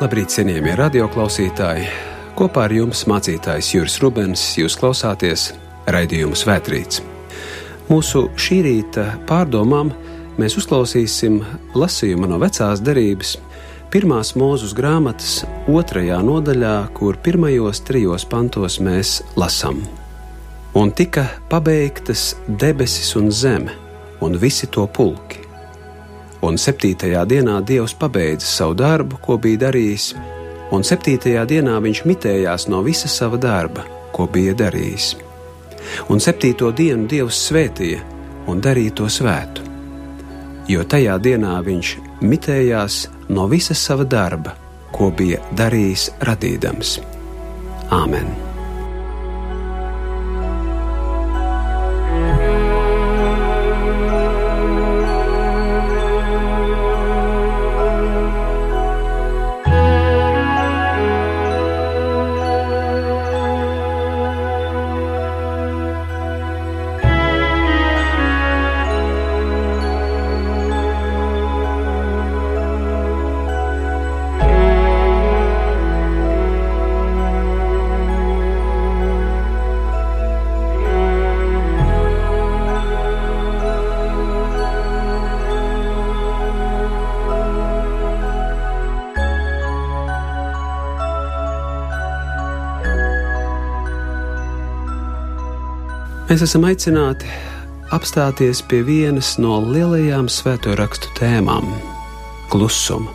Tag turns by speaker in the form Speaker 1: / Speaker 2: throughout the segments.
Speaker 1: Labrīt, cienījamie radioklausītāji! Kopā ar jums mācītājs Juris Rubens, jūs klausāties raidījumu Svētrīts. Mūsu šī rīta pārdomām mēs uzklausīsim lasījumu no vecās derības, pirmās mūzus grāmatas otrajā nodaļā, kur pirmajos trijos pantos mēs lasām. Un tika pabeigtas debesis un zeme, un visi to pulki un septītajā dienā Dievs pabeidza savu darbu, ko bija darījis, un septītajā dienā viņš mitējās no visa sava darba, ko bija darījis. Un septīto dienu Dievs svētīja un darīja to svētu, jo tajā dienā viņš mitējās no visa sava darba, ko bija darījis radīdams. Āmen! Mēs esam aicināti apstāties pie vienas no lielajām svēto rakstu tēmām - klusuma.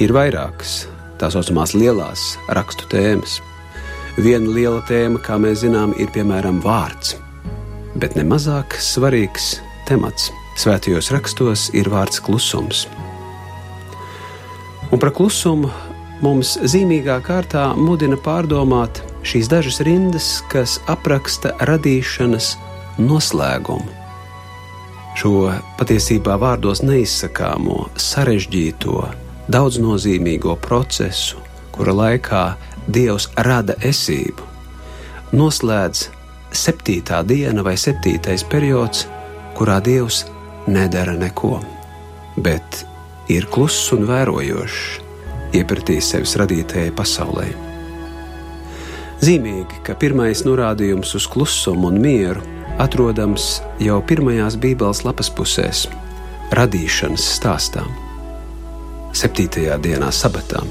Speaker 1: Ir vairākas tā saucamās lielās rakstu tēmas. Viena liela tēma, kā mēs zinām, ir piemēram vārds, bet nemazāk svarīgs temats svētajos rakstos ir vārds klusums. Un par klusumu mums zīmīgā kārtā mudina pārdomāt šīs dažas rindas, kas apraksta radīšanas noslēgumu. Šo patiesībā vārdos neizsakāmo, sarežģīto, daudznozīmīgo procesu, kura laikā Dievs rada esību, noslēdz septītā diena vai septītais periods, kurā Dievs nedara neko, bet ir kluss un vērojošs, iepratīs sevis radītajai pasaulē. Zīmīgi, ka pirmais norādījums uz klusumu un mieru atrodams jau pirmajās Bībeles lapas pusēs, radīšanas stāstā, septītajā dienā, sabatām,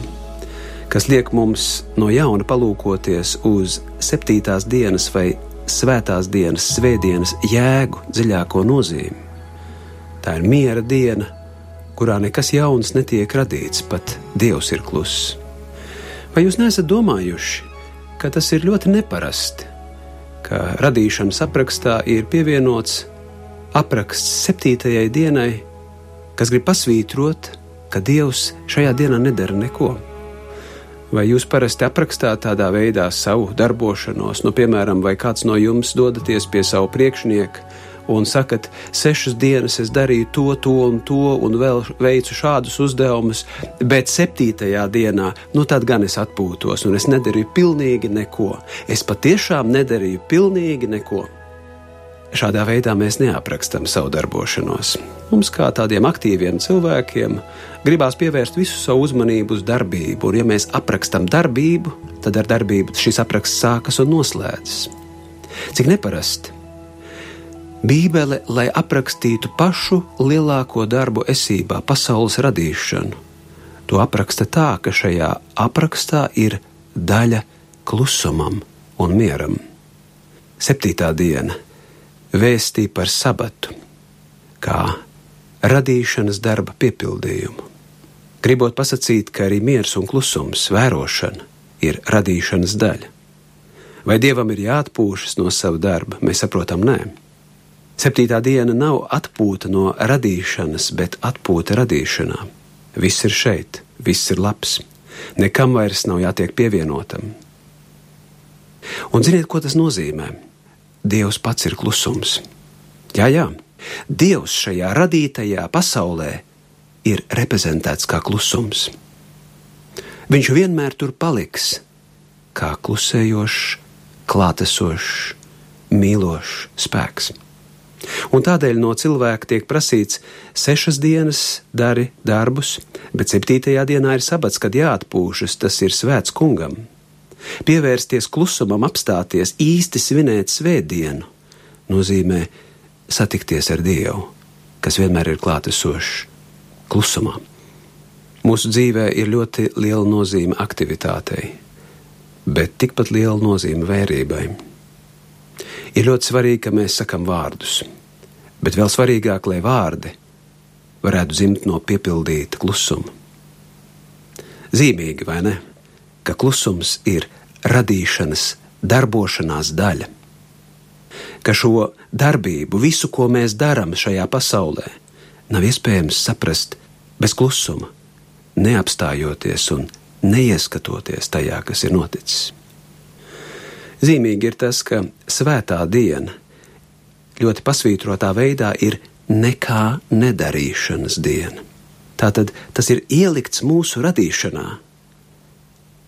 Speaker 1: kas liek mums no jauna palūkoties uz septītās dienas vai svētās dienas, svētdienas jēgu dziļāko nozīmi. Tā ir miera diena, kurā nekas jauns netiek radīts, pat Dievs ir kluss. Vai jūs neesat domājuši, ka tas ir ļoti neparasti, ka radīšanas aprakstā ir pievienots apraksts septītajai dienai, kas grib pasvītrot, ka Dievs šajā dienā nedara neko. Vai jūs parasti aprakstāt tādā veidā savu darbošanos, nu, piemēram, vai kāds no jums dodaties pie savu priekšnieku un sakat, sešas dienas es darīju to, to un to, un vēl veicu šādus uzdevumus, bet septītajā dienā, nu tad gan es atpūtos, un es nedarīju pilnīgi neko. Es patiešām nedarīju pilnīgi neko. Šādā veidā mēs neaprakstam savu darbošanos. Mums, kā tādiem aktīviem cilvēkiem, gribās pievērst visu savu uzmanību uz darbību, un, ja mēs aprakstam darbību, tad ar darbību šis apraksts sākas un noslēdzas. Cik neparasti Bībele, lai aprakstītu pašu lielāko darbu esībā, pasaules radīšanu. To apraksta tā, ka šajā aprakstā ir daļa klusumam un mieram. Septītā diena vēstīja par sabatu, kā radīšanas darba piepildījumu. Gribot pasakīt, ka arī miers un klusums, vērošana ir radīšanas daļa. Vai dievam ir jāatpūšas no sava darba, mēs saprotam, nē. Septītā diena nav atpūta no radīšanas, bet atpūta radīšanā. Viss ir šeit, viss ir labs, nekam vairs nav jātiek pievienotam. Un ziniet, ko tas nozīmē? Dievs pats ir klusums. Jā, jā, Dievs šajā radītajā pasaulē ir reprezentēts kā klusums. Viņš vienmēr tur paliks kā klusējošs, klātesošs, mīlošs spēks. Un tādēļ no cilvēka tiek prasīts, sešas dienas dari darbus, bet septītajā dienā ir sabats, kad jāatpūšas, tas ir svēts kungam. Pievērsties klusumam, apstāties, īsti svinēt svētdienu, nozīmē satikties ar Dievu, kas vienmēr ir klātesošs klusumā. Mūsu dzīvē ir ļoti liela nozīme aktivitātei, bet tikpat liela nozīme vērībai. Ir ļoti svarīgi, ka mēs sakam vārdus, bet vēl svarīgāk, lai vārdi varētu zimt no piepildīta klusuma. Zīmīgi, vai ne, ka klusums ir radīšanas, darbošanās daļa. Ka šo darbību, visu, ko mēs darām šajā pasaulē, nav iespējams saprast bez klusuma, neapstājoties un neieskatoties tajā, kas ir noticis. Zīmīgi ir tas, ka svētā diena ļoti pasvītrotā veidā ir nekā nedarīšanas diena. Tātad tas ir ielikts mūsu radīšanā,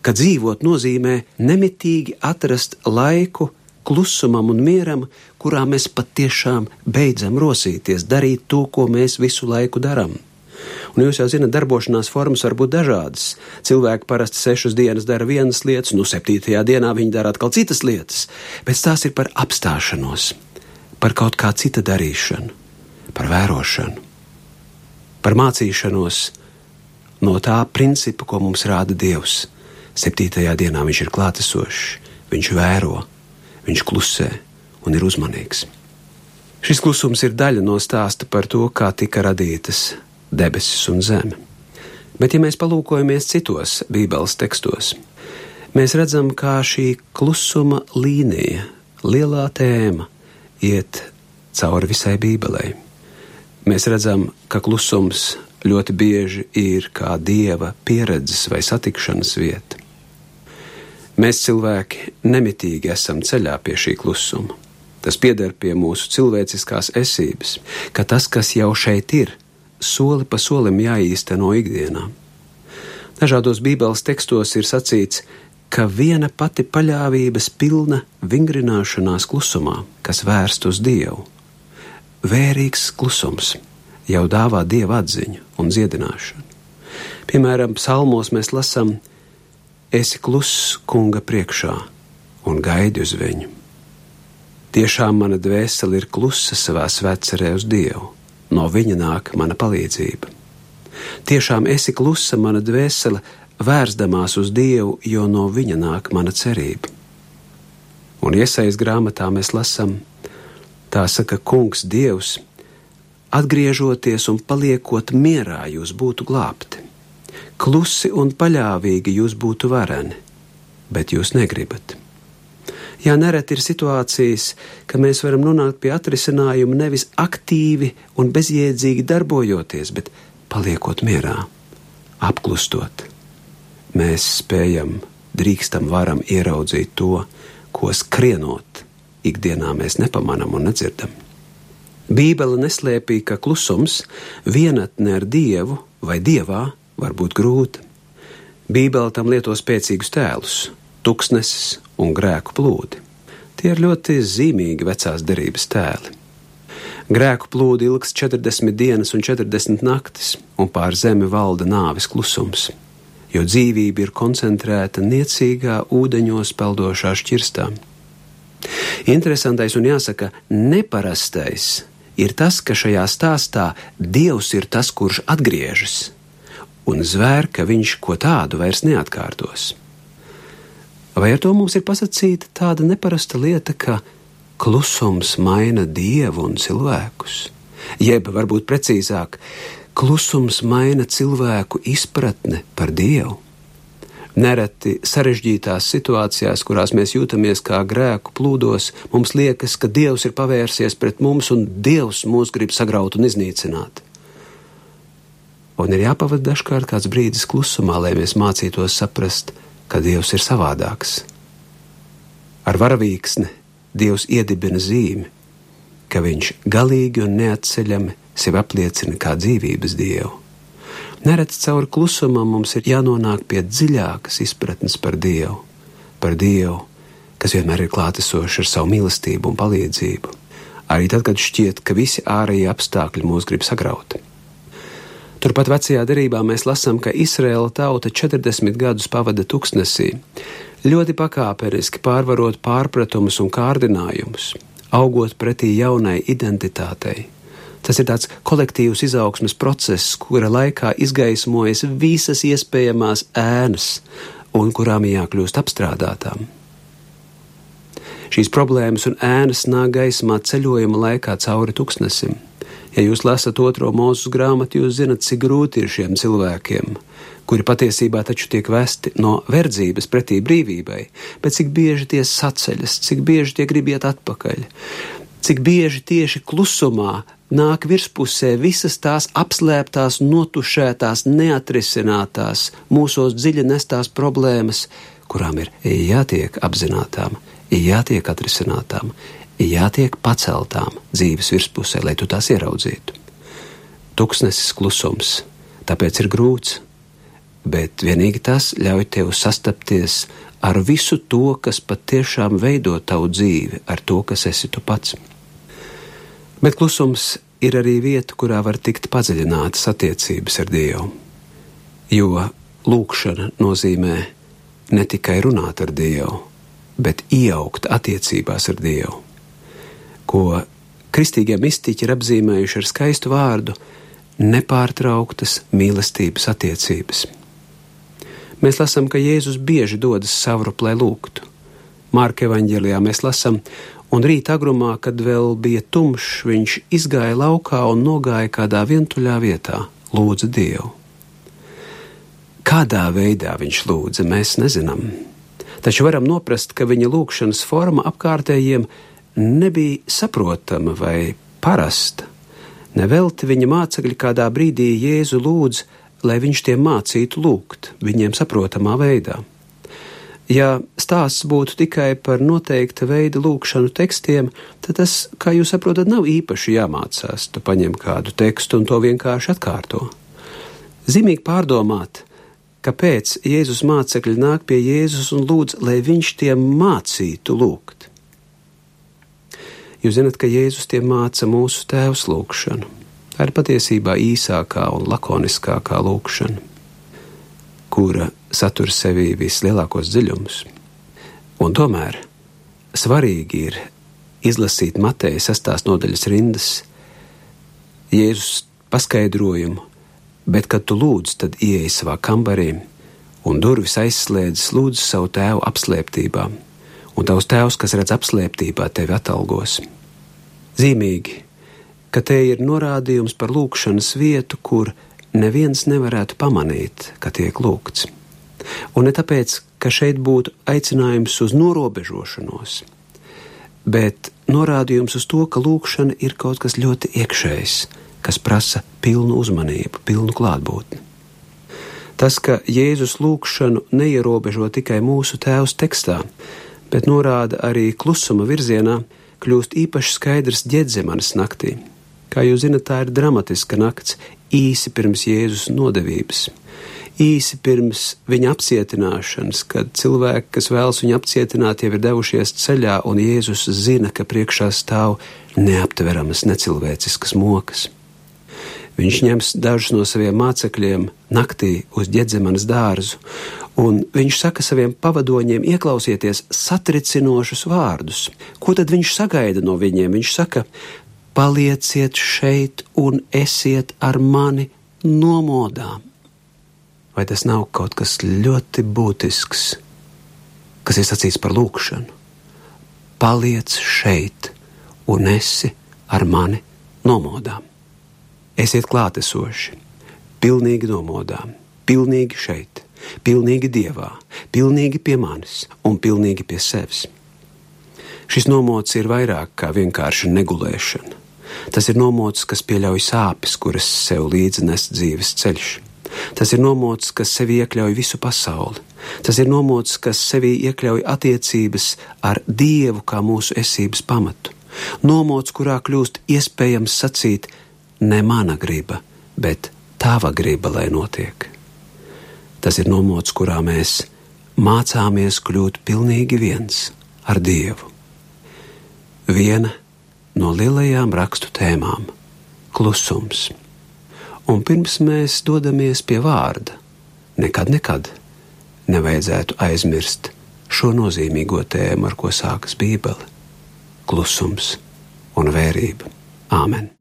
Speaker 1: ka dzīvot nozīmē nemitīgi atrast laiku klusumam un mieram, kurā mēs patiešām beidzam rosīties, darīt to, ko mēs visu laiku darām. Un jūs jau zināt, darbošanās formas var būt dažādas. Cilvēki parasti sešas dienas dara vienas lietas, nu, septītajā dienā viņi dara atkal citas lietas, bet tās ir par apstāšanos, par kaut kā cita darīšanu, par vērošanu, par mācīšanos no tā principa, ko mums rāda Dievs. Septītajā dienā viņš ir klātesošs, viņš vēro, viņš klusē un ir uzmanīgs. Šis klusums ir daļa no stāsta par to, kā tika radītas debesis un zeme. Bet, ja mēs palūkojamies citos Bībeles tekstos, mēs redzam, kā šī klusuma līnija, lielā tēma, iet cauri visai Bībelei. Mēs redzam, ka klusums ļoti bieži ir kā dieva pieredzes vai satikšanas vieta. Mēs cilvēki nemitīgi esam ceļā pie šī klusuma. Tas pieder pie mūsu cilvēciskās esības, ka tas, kas jau šeit ir, soli pa solim jāīsteno ikdienā. Dažādos Bībeles tekstos ir sacīts, ka viena pati paļāvības pilna vingrināšanās klusumā, kas vērst uz Dievu. Vērīgs klusums jau dāvā Dieva atziņu un dziedināšanu. Piemēram, psalmos mēs lasām: Esi kluss kunga priekšā un gaidi uz viņu. Tiešām mana dvēsele ir klusa savā svētcerē uz Dievu no viņa nāk mana palīdzība. Tiešām esi klusa mana dvēsele, vērsdamās uz Dievu, jo no viņa nāk mana cerība. Un iesaist grāmatā mēs lasām, tā saka Kungs Dievs, atgriežoties un paliekot mierā, jūs būtu glābti. Klusi un paļāvīgi jūs būtu vareni, bet jūs negribat. Jā, nereti ir situācijas, ka mēs varam nonākt pie atrisinājuma nevis aktīvi un bezjēdzīgi darbojoties, bet paliekot mierā, apklustot. Mēs spējam, drīkstam, varam ieraudzīt to, ko skrienot, ikdienā mēs nepamanām un nedzirdam. Bībele neslēpīja, ka klusums, vienatne ar dievu vai dievā var būt grūta. Bībele tam lieto spēcīgus tēlus, tuksnesis un grēku plūdi. Tie ir ļoti zīmīgi vecās derības tēli. Grēku plūdi ilgs 40 dienas un 40 naktis, un pār zemi valda nāves klusums, jo dzīvība ir koncentrēta niecīgā ūdeņos peldošā šķirstā. Interesantais un jāsaka, neparastais ir tas, ka šajā stāstā Dievs ir tas, kurš atgriežas, un zvēr, ka viņš ko tādu vairs neatkārtos. Vai ar to mums ir pasakīta tāda neparasta lieta, ka klusums maina dievu un cilvēkus? Jeb, varbūt precīzāk, klusums maina cilvēku izpratni par dievu. Nereti sarežģītās situācijās, kurās mēs jūtamies kā grēku plūdos, mums liekas, ka Dievs ir pavērsies pret mums un Dievs mūs grib sagraut un iznīcināt. Un ir jāpavada dažkārt kāds brīdis klusumā, lai mēs mācītos saprast, ka Dievs ir savādāks. Ar varavīksni Dievs iedibina zīmi, ka Viņš galīgi un neatceļami sevi apliecina kā dzīvības Dievu. Neredz cauri klusumam mums ir jānonāk pie dziļākas izpratnes par Dievu, par Dievu, kas vienmēr ir klātesošs ar savu mīlestību un palīdzību, arī tad, kad šķiet, ka visi ārējie apstākļi mūs grib sagraut. Turpat vecajā derībā mēs lasām, ka Izraēla tauta 40 gadus pavada tuksnesī, ļoti pakāpeniski pārvarot pārpratumus un kārdinājumus, augot pretī jaunai identitātei. Tas ir tāds kolektīvs izaugsmes process, kura laikā izgaismojas visas iespējamās ēnas un kurām jākļūst apstrādātām. Šīs problēmas un ēnas nāk gaismā ceļojuma laikā cauri tuksnesim. Ja jūs lasat otro mūzu grāmatu, jūs zinat, cik grūti ir šiem cilvēkiem, kuri patiesībā taču tiek vesti no verdzības pretī brīvībai, bet cik bieži tie saceļas, cik bieži tie grib iet atpakaļ, cik bieži tieši klusumā nāk virspusē visas tās apslēptās, notušētās, neatrisinātās, mūsos dziļi nestās problēmas, kurām ir jātiek apzinātām, jātiek atrisinātām, jātiek paceltām dzīves virspusē, lai tu tās ieraudzītu. Tuksnesis klusums, tāpēc ir grūts, bet vienīgi tas ļauj tev sastapties ar visu to, kas patiešām veido tavu dzīvi, ar to, kas esi tu pats. Bet klusums ir arī vieta, kurā var tikt padziļinātas attiecības ar Dievu. Jo lūkšana nozīmē ne tikai runāt ar Dievu, bet iejaukt attiecībās ar Dievu ko kristīgie mistiķi ir apzīmējuši ar skaistu vārdu - nepārtrauktas mīlestības attiecības. Mēs lasām, ka Jēzus bieži dodas savrup, lai lūgtu. Mārka evanģēlijā mēs lasām, un rīt agrumā, kad vēl bija tumšs, viņš izgāja laukā un nogāja kādā vientuļā vietā, lūdza Dievu. Kādā veidā viņš lūdza, mēs nezinām. Taču varam noprast, ka viņa lūgšanas forma apkārtējiem nebija saprotama vai parasta. Nevelti viņa mācekļi kādā brīdī Jēzu lūdz, lai viņš tiem mācītu lūgt, viņiem saprotamā veidā. Ja stāsts būtu tikai par noteikta veida lūkšanu tekstiem, tad tas, kā jūs saprotat, nav īpaši jāmācās. Tu paņem kādu tekstu un to vienkārši atkārto. Zīmīgi pārdomāt, kāpēc Jēzus mācekļi nāk pie Jēzus un lūdz, lai viņš tiem mācītu lūgt. Jūs zināt, ka Jēzus tiem māca mūsu tēvs lūgšanu. Tā ir patiesībā īsākā un lakoniskākā lūkšana, kura satur sevī vislielākos dziļumus. Un tomēr svarīgi ir izlasīt Mateja sastās nodaļas rindas, Jēzus paskaidrojumu, bet, kad tu lūdz, tad ieej savā kambarī un durvis aizslēdz, lūdz savu tēvu apslēptībā un tavs tēvs, kas redz apslēptībā, tevi atalgos. Zīmīgi, ka te ir norādījums par lūkšanas vietu, kur neviens nevarētu pamanīt, ka tiek lūgts. Un ne tāpēc, ka šeit būtu aicinājums uz norobežošanos, bet norādījums uz to, ka lūkšana ir kaut kas ļoti iekšējs, kas prasa pilnu uzmanību, pilnu klātbūtni. Tas, ka Jēzus lūgšanu neierobežo tikai mūsu tēvs tekstā, bet norāda arī klusuma virzienā, kļūst īpaši skaidrs ģedzemanas naktī. Kā jūs zinat, tā ir dramatiska nakts, īsi pirms Jēzus nodevības, īsi pirms viņa apcietināšanas, kad cilvēki, kas vēlas viņu apcietināt, jau ir devušies ceļā, un Jēzus zina, ka priekšā stāv neaptveramas, necilvēciskas mokas. Viņš ņems dažus no saviem mācekļiem naktī uz ģedzemanas dārzu, un viņš saka saviem pavadoņiem, ieklausieties satricinošus vārdus. Ko tad viņš sagaida no viņiem? Viņš saka, palieciet šeit un esiet ar mani nomodām. Vai tas nav kaut kas ļoti būtisks, kas ir sacīts par lūkšanu? Paliec šeit un esi ar mani nomodām. Esiet klātesoši, pilnīgi nomodām, pilnīgi šeit, pilnīgi dievā, pilnīgi pie manis un pilnīgi pie sevis. Šis nomods ir vairāk kā vienkārši negulēšana. Tas ir nomods, kas pieļauj sāpes, kuras sev līdzi nes dzīves ceļš. Tas ir nomods, kas sevi iekļauj visu pasauli. Tas ir nomods, kas sevi iekļauj attiecības ar Dievu kā mūsu esības pamatu. Nomods, kurā kļūst iespējams sacīt, ne mana griba, bet tava griba, lai notiek. Tas ir nomods, kurā mēs mācāmies kļūt pilnīgi viens ar Dievu. Viena no lielajām rakstu tēmām - klusums. Un pirms mēs dodamies pie vārda, nekad, nekad nevajadzētu aizmirst šo nozīmīgo tēmu, ar ko sākas Bībele - klusums un vērība. Āmen!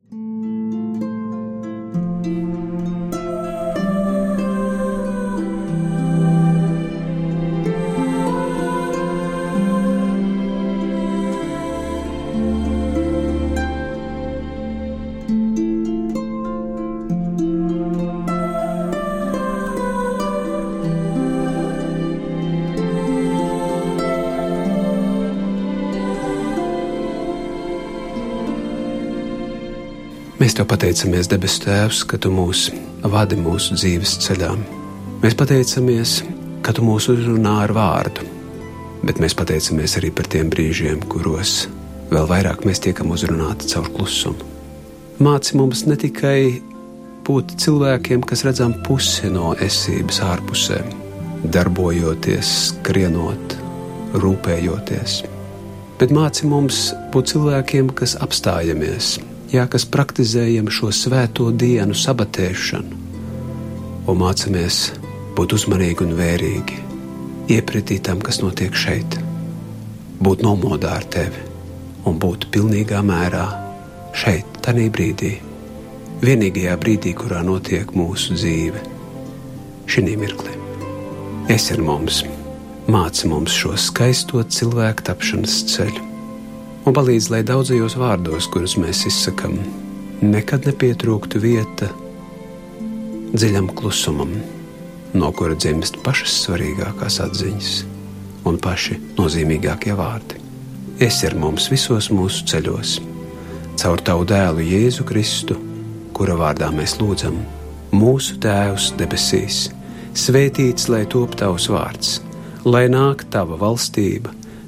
Speaker 1: Mēs te pateicamies, debes Tēvs, ka Tu mūs vadi mūsu dzīves ceļā. Mēs pateicamies, ka Tu mūs uzrunā ar vārdu, bet mēs pateicamies arī par tiem brīžiem, kuros vēl vairāk mēs tiekam uzrunāti caur klusumu. Māci mums ne tikai būt cilvēkiem, kas redzam pusi no esības ārpusē, darbojoties, skrienot, rūpējoties, bet māci mums būt cilvēkiem, kas apstājamies jā, kas praktizējam šo svēto dienu, sabatēšanu, un mācāmies būt uzmanīgi un vērīgi, iepratīt tam, kas notiek šeit, būt nomodā ar tevi un būt pilnīgā mērā šeit, tajā brīdī, vienīgajā brīdī, kurā notiek mūsu dzīve, šī mirklī. Es ar mums. Māci mums šo skaisto cilvēku tapšanas ceļu un palīdz, lai daudzajos vārdos, kurus mēs izsakām, nekad nepietrūktu vieta dziļam klusumam, no kura dzimst pašas svarīgākās atziņas un paši nozīmīgākie vārdi. Es ir mums visos mūsu ceļos, caur tavu dēlu Jēzu Kristu, kura vārdā mēs lūdzam, mūsu Tēvs debesīs, svētīts lai top tavs vārds, lai nāk tava valstība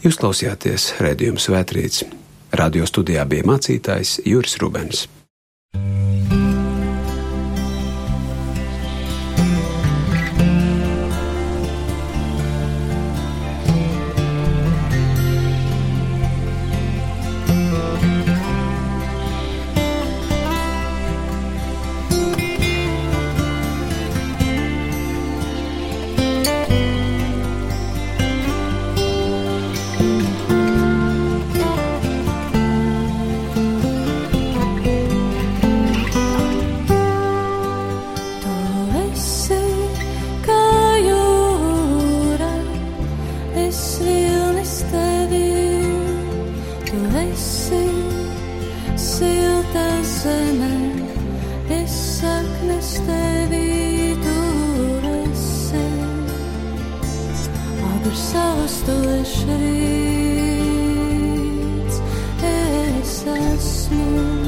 Speaker 1: Jūs klausījāties redzējuma svētkrīts. Radio studijā bija mācītājs Juris Rubens.
Speaker 2: Es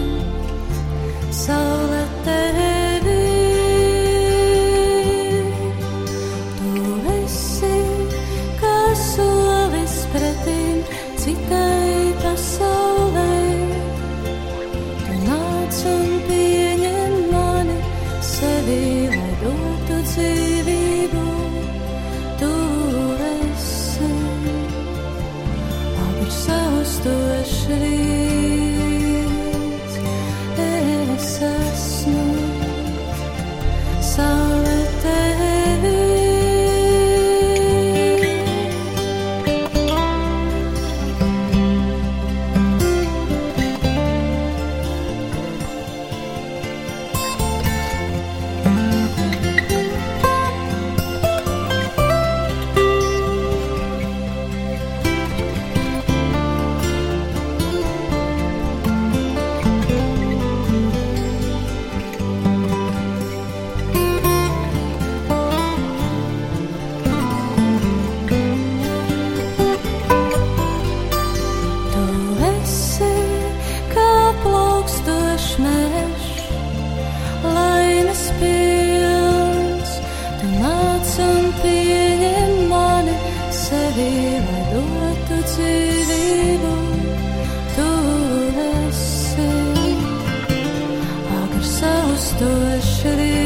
Speaker 2: actually